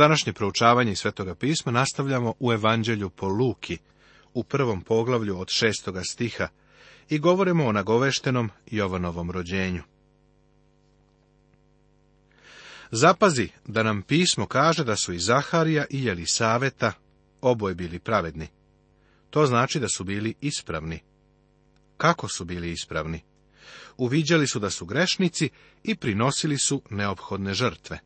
Današnje proučavanje Svetoga pisma nastavljamo u Evanđelju po Luki, u prvom poglavlju od šestoga stiha, i govorimo o nagoveštenom Jovanovom rođenju. Zapazi da nam pismo kaže da su i Zaharija i Jelisaveta oboje bili pravedni. To znači da su bili ispravni. Kako su bili ispravni? Uviđali su da su grešnici i prinosili su neophodne žrtve.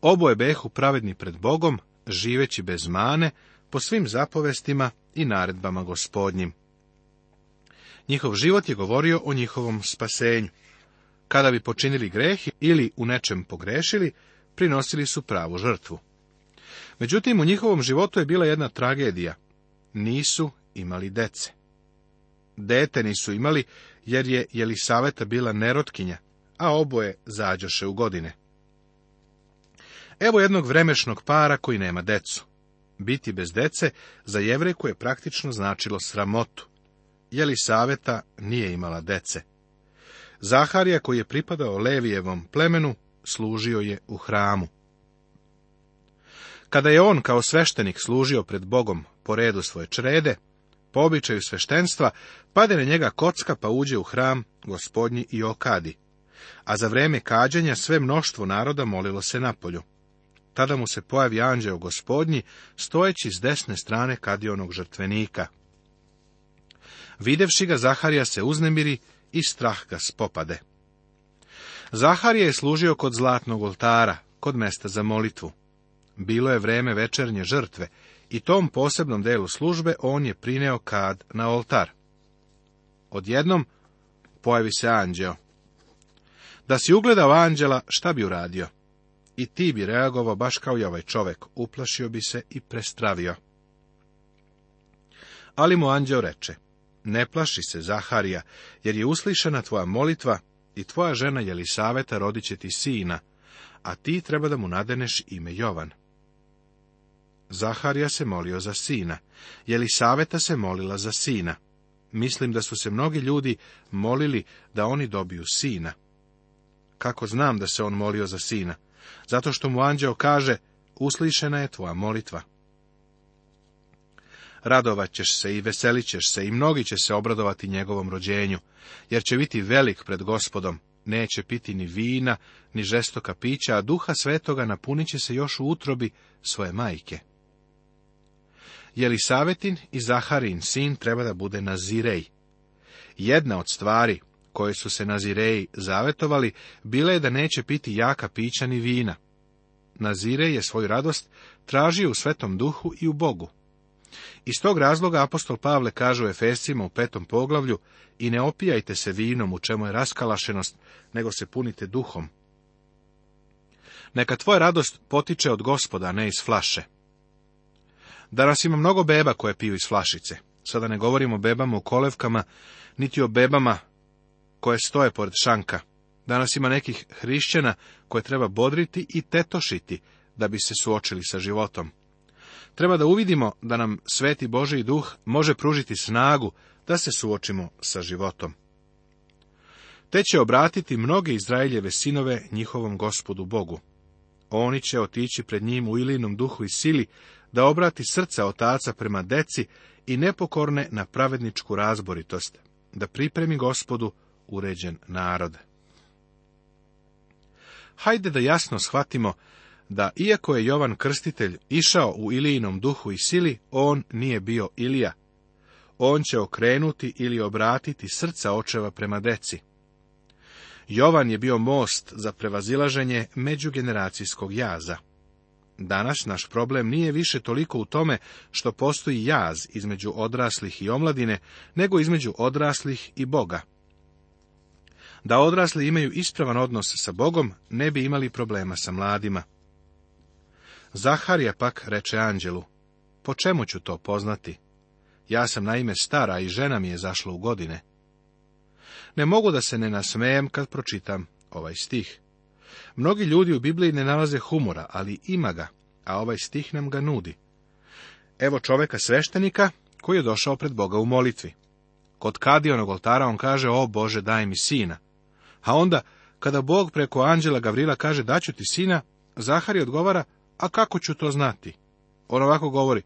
Oboje behu pravedni pred Bogom, živeći bez mane, po svim zapovestima i naredbama gospodnjim. Njihov život je govorio o njihovom spasenju. Kada bi počinili greh ili u nečem pogrešili, prinosili su pravu žrtvu. Međutim, u njihovom životu je bila jedna tragedija. Nisu imali dece. Dete nisu imali, jer je Jelisaveta bila nerotkinja, a oboje zađoše u godine. Evo jednog vremešnog para koji nema decu. Biti bez dece za jevreku je praktično značilo sramotu. saveta nije imala dece. Zaharija, koji je pripadao Levijevom plemenu, služio je u hramu. Kada je on kao sveštenik služio pred Bogom po redu svoje črede, po običaju sveštenstva, pade na njega kocka pa uđe u hram gospodnji i okadi. A za vreme kađenja sve mnoštvo naroda molilo se napolju. Tada mu se pojavi anđeo gospodnji, stojeći s desne strane kadionog žrtvenika. Videvši ga, Zaharija se uznemiri i strah ga spopade. Zaharija je služio kod zlatnog oltara, kod mesta za molitvu. Bilo je vreme večernje žrtve i tom posebnom delu službe on je prineo kad na oltar. Odjednom pojavi se anđeo. Da si ugledao anđela, šta bi uradio? i ti bi reagovao baš kao i ovaj čovjek, uplašio bi se i prestravio. Ali mu anđeo reče, ne plaši se, Zaharija, jer je uslišana tvoja molitva i tvoja žena Jelisaveta rodit će ti sina, a ti treba da mu nadeneš ime Jovan. Zaharija se molio za sina, Jelisaveta se molila za sina. Mislim da su se mnogi ljudi molili da oni dobiju sina. Kako znam da se on molio za sina? zato što mu anđeo kaže, uslišena je tvoja molitva. Radovat ćeš se i veselit ćeš se i mnogi će se obradovati njegovom rođenju, jer će biti velik pred gospodom, neće piti ni vina, ni žestoka pića, a duha svetoga napunit će se još u utrobi svoje majke. Jelisavetin i Zaharin sin treba da bude nazirej. Jedna od stvari koje su se Nazireji zavetovali, bila je da neće piti jaka pića ni vina. Nazirej je svoju radost tražio u svetom duhu i u Bogu. Iz tog razloga apostol Pavle kaže u Efesima u petom poglavlju i ne opijajte se vinom u čemu je raskalašenost, nego se punite duhom. Neka tvoja radost potiče od gospoda, ne iz flaše. Danas ima mnogo beba koje piju iz flašice. Sada ne govorimo o bebama u kolevkama, niti o bebama koje stoje pored šanka. Danas ima nekih hrišćana koje treba bodriti i tetošiti da bi se suočili sa životom. Treba da uvidimo da nam sveti Boži duh može pružiti snagu da se suočimo sa životom. Te će obratiti mnoge Izraeljeve sinove njihovom gospodu Bogu. Oni će otići pred njim u ilinom duhu i sili da obrati srca otaca prema deci i nepokorne na pravedničku razboritost, da pripremi gospodu uređen narod. Hajde da jasno shvatimo da iako je Jovan Krstitelj išao u Ilijinom duhu i sili, on nije bio Ilija. On će okrenuti ili obratiti srca očeva prema deci. Jovan je bio most za prevazilaženje međugeneracijskog jaza. Danas naš problem nije više toliko u tome što postoji jaz između odraslih i omladine, nego između odraslih i Boga. Da odrasli imaju ispravan odnos sa Bogom, ne bi imali problema sa mladima. Zaharija pak reče anđelu, po čemu ću to poznati? Ja sam naime stara i žena mi je zašla u godine. Ne mogu da se ne nasmejem kad pročitam ovaj stih. Mnogi ljudi u Bibliji ne nalaze humora, ali ima ga, a ovaj stih nam ga nudi. Evo čoveka sveštenika koji je došao pred Boga u molitvi. Kod Kadionog oltara on kaže, o Bože, daj mi sina. A onda, kada Bog preko anđela Gavrila kaže daću ti sina, Zahari odgovara, a kako ću to znati? On ovako govori,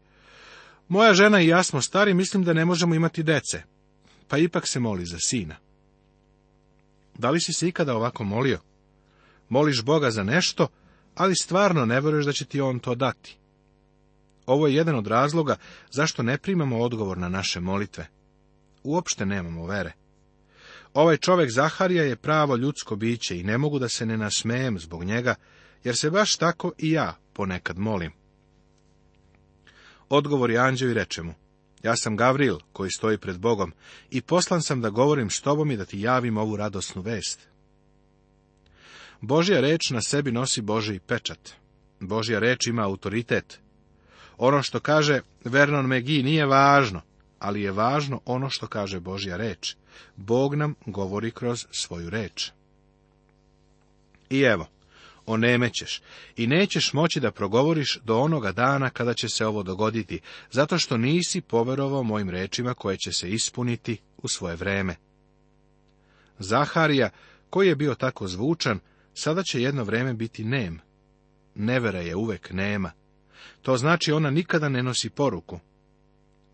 moja žena i ja smo stari, mislim da ne možemo imati dece, pa ipak se moli za sina. Da li si se ikada ovako molio? Moliš Boga za nešto, ali stvarno ne veruješ da će ti on to dati. Ovo je jedan od razloga zašto ne primamo odgovor na naše molitve. Uopšte nemamo vere. Ovaj čovjek Zaharija je pravo ljudsko biće i ne mogu da se ne nasmejem zbog njega, jer se baš tako i ja ponekad molim. Odgovori anđeo i reče mu, ja sam Gavril koji stoji pred Bogom i poslan sam da govorim s tobom i da ti javim ovu radosnu vest. Božja reč na sebi nosi Božji pečat. Božja reč ima autoritet. Ono što kaže Vernon McGee nije važno, ali je važno ono što kaže Božja reč. Bog nam govori kroz svoju reč. I evo, onemećeš i nećeš moći da progovoriš do onoga dana kada će se ovo dogoditi, zato što nisi poverovao mojim rečima koje će se ispuniti u svoje vreme. Zaharija, koji je bio tako zvučan, sada će jedno vreme biti nem. Nevera je uvek nema. To znači ona nikada ne nosi poruku.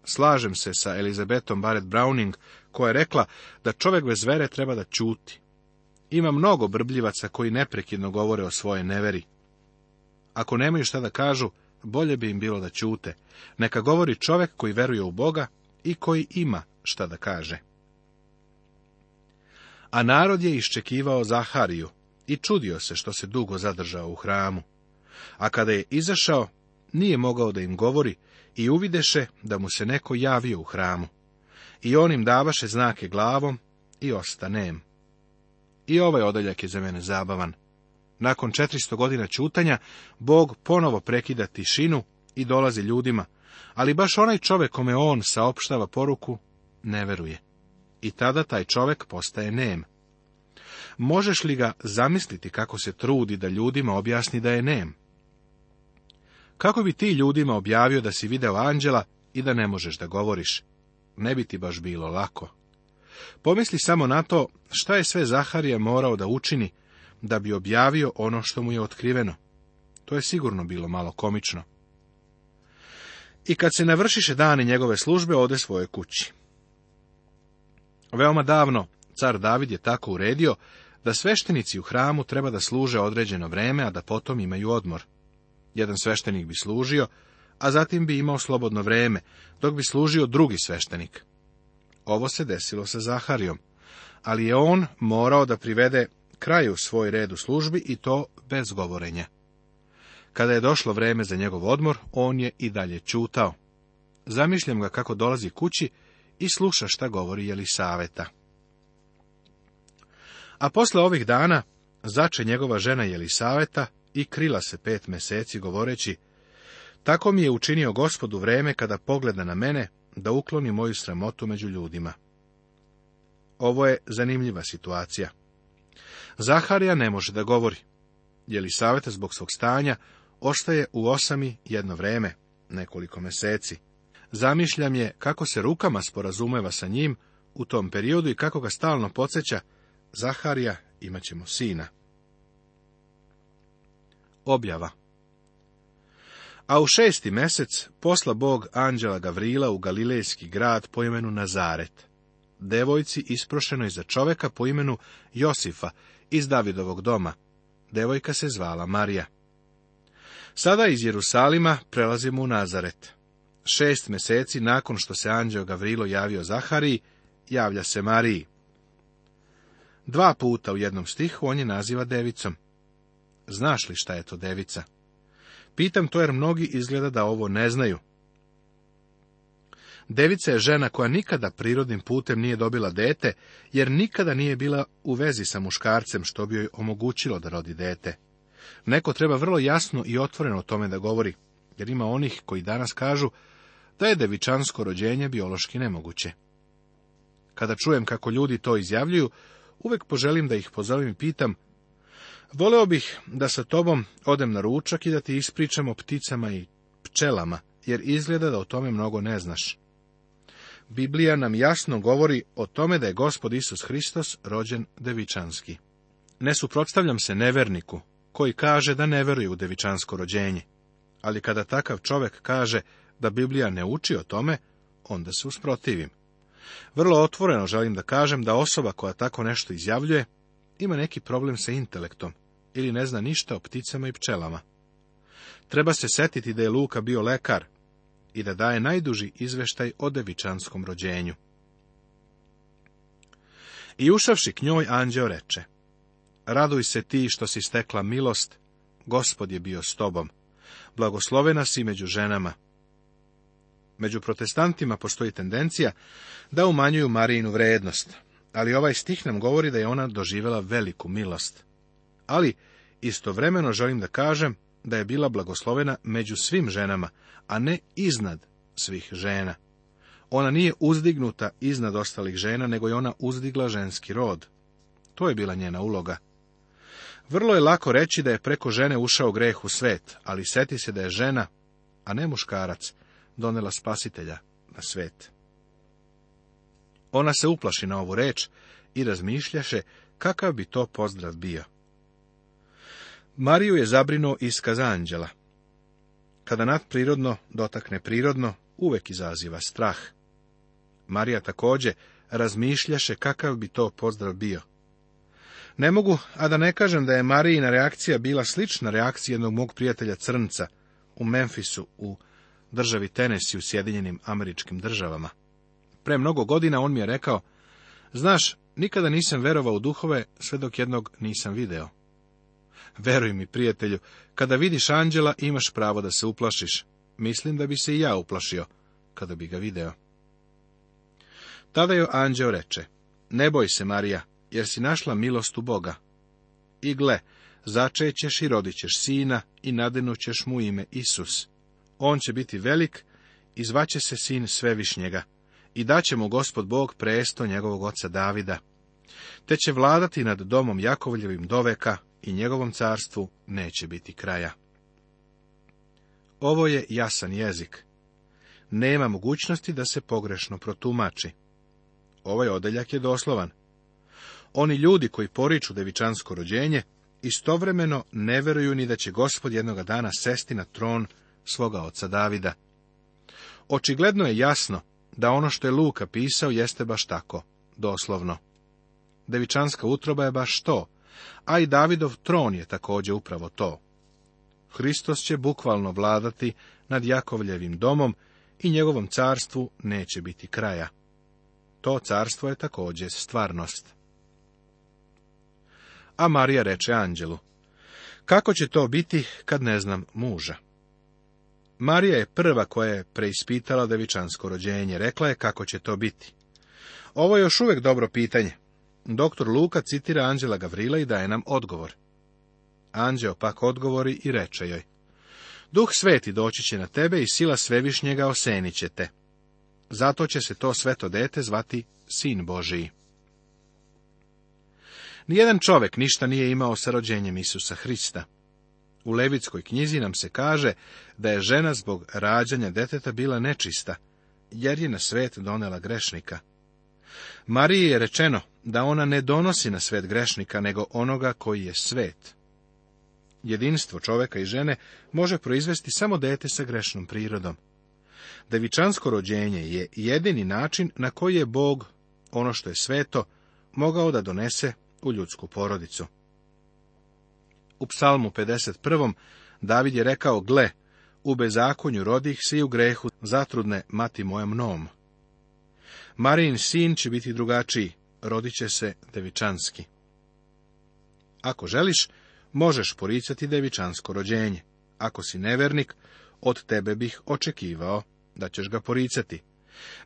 Slažem se sa Elizabetom Barrett Browning, koja je rekla da čovjek bez vere treba da ćuti. Ima mnogo brbljivaca koji neprekidno govore o svojoj neveri. Ako nemaju šta da kažu, bolje bi im bilo da ćute. Neka govori čovjek koji veruje u Boga i koji ima šta da kaže. A narod je iščekivao Zahariju i čudio se što se dugo zadržao u hramu. A kada je izašao, nije mogao da im govori, i uvideše da mu se neko javio u hramu. I on im davaše znake glavom i osta nem. I ovaj odaljak je za mene zabavan. Nakon 400 godina čutanja, Bog ponovo prekida tišinu i dolazi ljudima, ali baš onaj čovjek kome on saopštava poruku, ne veruje. I tada taj čovjek postaje nem. Možeš li ga zamisliti kako se trudi da ljudima objasni da je nem? Kako bi ti ljudima objavio da si video anđela i da ne možeš da govoriš? Ne bi ti baš bilo lako. Pomisli samo na to šta je sve Zaharije morao da učini da bi objavio ono što mu je otkriveno. To je sigurno bilo malo komično. I kad se navršiše dani njegove službe, ode svoje kući. Veoma davno car David je tako uredio da sveštenici u hramu treba da služe određeno vreme, a da potom imaju odmor. Jedan sveštenik bi služio, a zatim bi imao slobodno vreme, dok bi služio drugi sveštenik. Ovo se desilo sa Zaharijom, ali je on morao da privede kraju svoj red u službi i to bez govorenja. Kada je došlo vreme za njegov odmor, on je i dalje čutao. Zamišljam ga kako dolazi kući i sluša šta govori Jelisaveta. A posle ovih dana zače njegova žena Jelisaveta i krila se pet meseci govoreći, tako mi je učinio gospod u vreme kada pogleda na mene, da ukloni moju sramotu među ljudima. Ovo je zanimljiva situacija. Zaharija ne može da govori. Jelisaveta zbog svog stanja ostaje u osami jedno vreme, nekoliko meseci. Zamišljam je kako se rukama sporazumeva sa njim u tom periodu i kako ga stalno podsjeća, Zaharija imat ćemo sina objava. A u šesti mesec posla Bog anđela Gavrila u galilejski grad po imenu Nazaret, devojci isprošenoj za čoveka po imenu Josifa iz Davidovog doma. Devojka se zvala Marija. Sada iz Jerusalima prelazimo u Nazaret. Šest meseci nakon što se anđeo Gavrilo javio Zahariji, javlja se Mariji. Dva puta u jednom stihu on je naziva devicom znaš li šta je to devica? Pitam to jer mnogi izgleda da ovo ne znaju. Devica je žena koja nikada prirodnim putem nije dobila dete, jer nikada nije bila u vezi sa muškarcem, što bi joj omogućilo da rodi dete. Neko treba vrlo jasno i otvoreno o tome da govori, jer ima onih koji danas kažu da je devičansko rođenje biološki nemoguće. Kada čujem kako ljudi to izjavljuju, uvek poželim da ih pozovem i pitam Voleo bih da sa tobom odem na ručak i da ti ispričam o pticama i pčelama, jer izgleda da o tome mnogo ne znaš. Biblija nam jasno govori o tome da je gospod Isus Hristos rođen devičanski. Ne suprotstavljam se neverniku, koji kaže da ne veruje u devičansko rođenje. Ali kada takav čovek kaže da Biblija ne uči o tome, onda se usprotivim. Vrlo otvoreno želim da kažem da osoba koja tako nešto izjavljuje, ima neki problem sa intelektom ili ne zna ništa o pticama i pčelama. Treba se setiti da je Luka bio lekar i da daje najduži izveštaj o devičanskom rođenju. I ušavši k njoj, anđeo reče, Raduj se ti što si stekla milost, gospod je bio s tobom, blagoslovena si među ženama. Među protestantima postoji tendencija da umanjuju Marijinu vrednost ali ovaj stih nam govori da je ona doživjela veliku milost. Ali istovremeno želim da kažem da je bila blagoslovena među svim ženama, a ne iznad svih žena. Ona nije uzdignuta iznad ostalih žena, nego je ona uzdigla ženski rod. To je bila njena uloga. Vrlo je lako reći da je preko žene ušao greh u svet, ali seti se da je žena, a ne muškarac, donela spasitelja na svet. Ona se uplaši na ovu reč i razmišljaše kakav bi to pozdrav bio. Mariju je zabrinuo iskaz anđela. Kada nadprirodno dotakne prirodno, uvek izaziva strah. Marija također razmišljaše kakav bi to pozdrav bio. Ne mogu, a da ne kažem da je Marijina reakcija bila slična reakciji jednog mog prijatelja Crnca u Memfisu u državi Tennessee u Sjedinjenim američkim državama. Pre mnogo godina on mi je rekao, znaš, nikada nisam verovao u duhove, sve dok jednog nisam video. Veruj mi, prijatelju, kada vidiš anđela, imaš pravo da se uplašiš. Mislim da bi se i ja uplašio, kada bi ga video. Tada joj anđeo reče, ne boj se, Marija, jer si našla milost u Boga. I gle, začećeš i rodićeš sina i nadenućeš mu ime Isus. On će biti velik i zvaće se sin Svevišnjega i mu gospod Bog presto njegovog oca Davida, te će vladati nad domom Jakovljevim doveka i njegovom carstvu neće biti kraja. Ovo je jasan jezik. Nema mogućnosti da se pogrešno protumači. Ovaj odeljak je doslovan. Oni ljudi koji poriču devičansko rođenje, istovremeno ne veruju ni da će gospod jednoga dana sesti na tron svoga oca Davida. Očigledno je jasno da ono što je Luka pisao jeste baš tako, doslovno. Devičanska utroba je baš to, a i Davidov tron je također upravo to. Hristos će bukvalno vladati nad Jakovljevim domom i njegovom carstvu neće biti kraja. To carstvo je također stvarnost. A Marija reče anđelu, kako će to biti kad ne znam muža? Marija je prva koja je preispitala devičansko rođenje. Rekla je kako će to biti. Ovo je još uvijek dobro pitanje. Doktor Luka citira Anđela Gavrila i daje nam odgovor. Anđeo pak odgovori i reče joj. Duh sveti doći će na tebe i sila svevišnjega osenit će te. Zato će se to sveto dete zvati Sin Božiji. Nijedan čovek ništa nije imao sa rođenjem Isusa Hrista. U Levitskoj knjizi nam se kaže da je žena zbog rađanja deteta bila nečista, jer je na svet donela grešnika. Mariji je rečeno da ona ne donosi na svet grešnika, nego onoga koji je svet. Jedinstvo čoveka i žene može proizvesti samo dete sa grešnom prirodom. Devičansko rođenje je jedini način na koji je Bog, ono što je sveto, mogao da donese u ljudsku porodicu. U psalmu 51. David je rekao, gle, u bezakonju rodih si u grehu zatrudne mati moja mnom. Marin sin će biti drugačiji, rodit će se devičanski. Ako želiš, možeš poricati devičansko rođenje. Ako si nevernik, od tebe bih očekivao da ćeš ga poricati.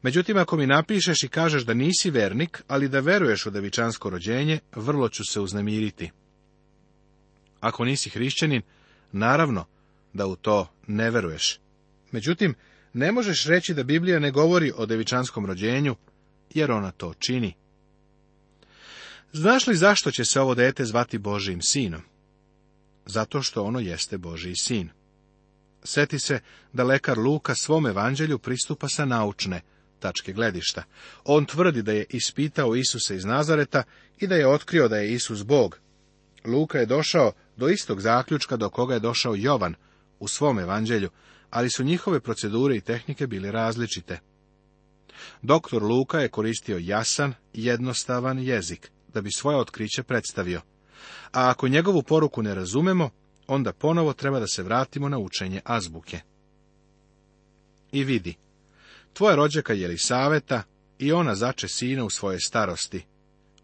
Međutim, ako mi napišeš i kažeš da nisi vernik, ali da veruješ u devičansko rođenje, vrlo ću se uznemiriti ako nisi hrišćanin, naravno da u to ne veruješ. Međutim, ne možeš reći da Biblija ne govori o devičanskom rođenju, jer ona to čini. Znaš li zašto će se ovo dete zvati Božijim sinom? Zato što ono jeste Božiji sin. Sjeti se da lekar Luka svom evanđelju pristupa sa naučne tačke gledišta. On tvrdi da je ispitao Isusa iz Nazareta i da je otkrio da je Isus Bog. Luka je došao do istog zaključka do koga je došao Jovan u svom evanđelju, ali su njihove procedure i tehnike bile različite. Doktor Luka je koristio jasan, jednostavan jezik da bi svoje otkriće predstavio. A ako njegovu poruku ne razumemo, onda ponovo treba da se vratimo na učenje azbuke. I vidi, tvoja rođaka je saveta i ona zače sina u svoje starosti.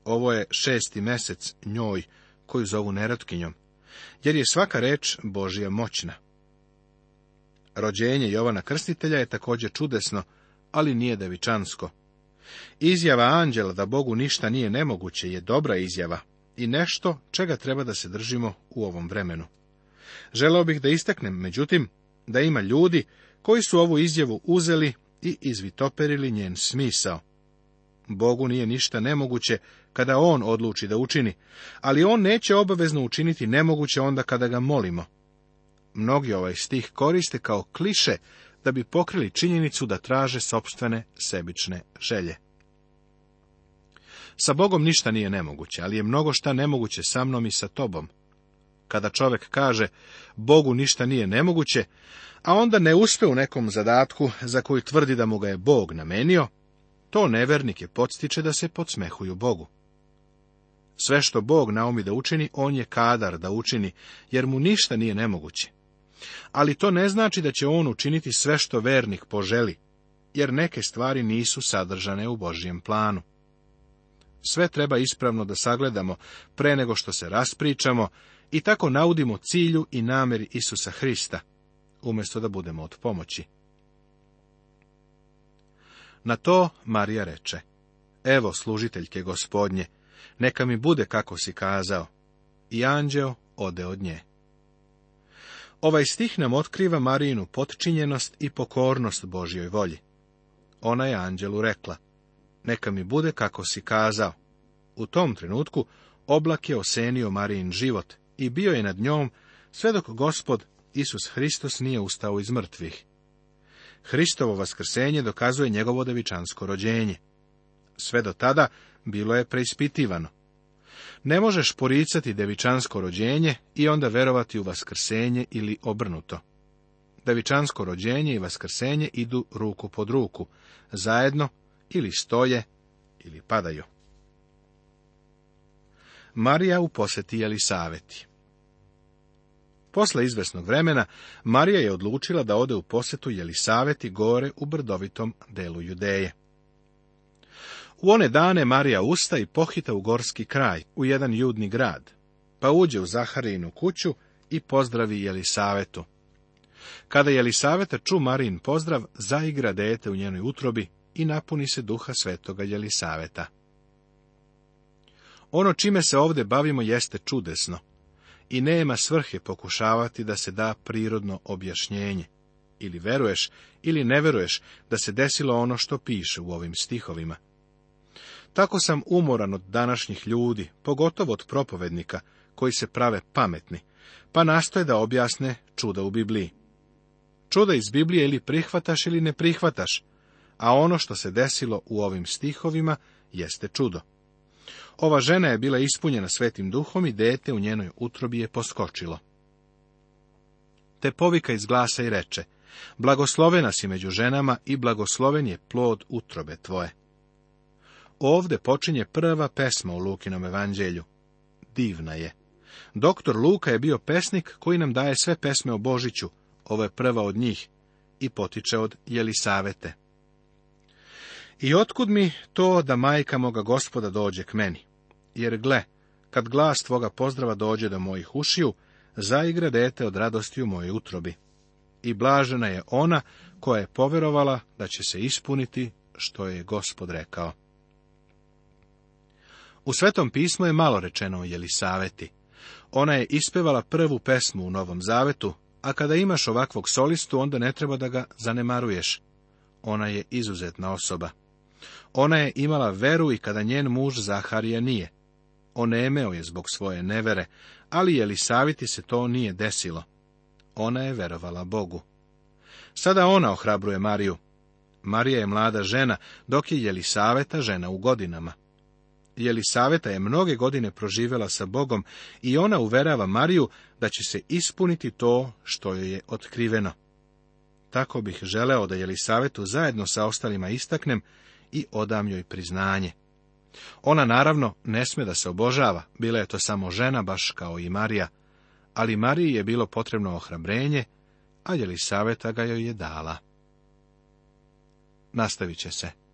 Ovo je šesti mesec njoj, koju zovu Neratkinjom jer je svaka reč Božija moćna. Rođenje Jovana Krstitelja je također čudesno, ali nije devičansko. Izjava anđela da Bogu ništa nije nemoguće je dobra izjava i nešto čega treba da se držimo u ovom vremenu. Želeo bih da istaknem, međutim, da ima ljudi koji su ovu izjavu uzeli i izvitoperili njen smisao, Bogu nije ništa nemoguće kada On odluči da učini, ali On neće obavezno učiniti nemoguće onda kada ga molimo. Mnogi ovaj stih koriste kao kliše da bi pokrili činjenicu da traže sopstvene sebične želje. Sa Bogom ništa nije nemoguće, ali je mnogo šta nemoguće sa mnom i sa tobom. Kada čovjek kaže Bogu ništa nije nemoguće, a onda ne uspe u nekom zadatku za koji tvrdi da mu ga je Bog namenio, to nevernike podstiče da se podsmehuju Bogu. Sve što Bog naumi da učini, on je kadar da učini, jer mu ništa nije nemoguće. Ali to ne znači da će on učiniti sve što vernik poželi, jer neke stvari nisu sadržane u Božijem planu. Sve treba ispravno da sagledamo pre nego što se raspričamo i tako naudimo cilju i nameri Isusa Hrista, umjesto da budemo od pomoći. Na to Marija reče, evo služiteljke gospodnje, neka mi bude kako si kazao. I anđeo ode od nje. Ovaj stih nam otkriva Marijinu potčinjenost i pokornost Božjoj volji. Ona je anđelu rekla, neka mi bude kako si kazao. U tom trenutku oblak je osenio Marijin život i bio je nad njom, sve dok gospod Isus Hristos nije ustao iz mrtvih. Hristovo vaskrsenje dokazuje njegovo devičansko rođenje. Sve do tada bilo je preispitivano. Ne možeš poricati devičansko rođenje i onda verovati u vaskrsenje ili obrnuto. Devičansko rođenje i vaskrsenje idu ruku pod ruku, zajedno ili stoje ili padaju. Marija u posjeti saveti Posle izvesnog vremena, Marija je odlučila da ode u posetu Jelisaveti gore u brdovitom delu Judeje. U one dane Marija usta i pohita u gorski kraj, u jedan judni grad, pa uđe u Zaharijinu kuću i pozdravi Jelisavetu. Kada Jelisaveta ču Marijin pozdrav, zaigra dete u njenoj utrobi i napuni se duha svetoga Jelisaveta. Ono čime se ovde bavimo jeste čudesno, i nema svrhe pokušavati da se da prirodno objašnjenje. Ili veruješ, ili ne veruješ da se desilo ono što piše u ovim stihovima. Tako sam umoran od današnjih ljudi, pogotovo od propovednika, koji se prave pametni, pa nastoje da objasne čuda u Bibliji. Čuda iz Biblije ili prihvataš ili ne prihvataš, a ono što se desilo u ovim stihovima jeste čudo. Ova žena je bila ispunjena svetim duhom i dete u njenoj utrobi je poskočilo. Te povika iz glasa i reče, blagoslovena si među ženama i blagosloven je plod utrobe tvoje. Ovde počinje prva pesma u Lukinom evanđelju. Divna je. Doktor Luka je bio pesnik koji nam daje sve pesme o Božiću, ovo je prva od njih, i potiče od Jelisavete. I otkud mi to da majka moga gospoda dođe k meni? jer gle, kad glas tvoga pozdrava dođe do mojih ušiju, zaigra dete od radosti u moje utrobi. I blažena je ona koja je poverovala da će se ispuniti što je gospod rekao. U Svetom pismu je malo rečeno o Jelisaveti. Ona je ispevala prvu pesmu u Novom Zavetu, a kada imaš ovakvog solistu, onda ne treba da ga zanemaruješ. Ona je izuzetna osoba. Ona je imala veru i kada njen muž Zaharija nije onemeo je zbog svoje nevere, ali Jelisaviti se to nije desilo. Ona je verovala Bogu. Sada ona ohrabruje Mariju. Marija je mlada žena, dok je Jelisaveta žena u godinama. Jelisaveta je mnoge godine proživjela sa Bogom i ona uverava Mariju da će se ispuniti to što joj je otkriveno. Tako bih želeo da Jelisavetu zajedno sa ostalima istaknem i odam joj priznanje. Ona naravno ne sme da se obožava, bila je to samo žena baš kao i Marija, ali Mariji je bilo potrebno ohrabrenje, a Jelisaveta ga joj je dala. Nastavit će se.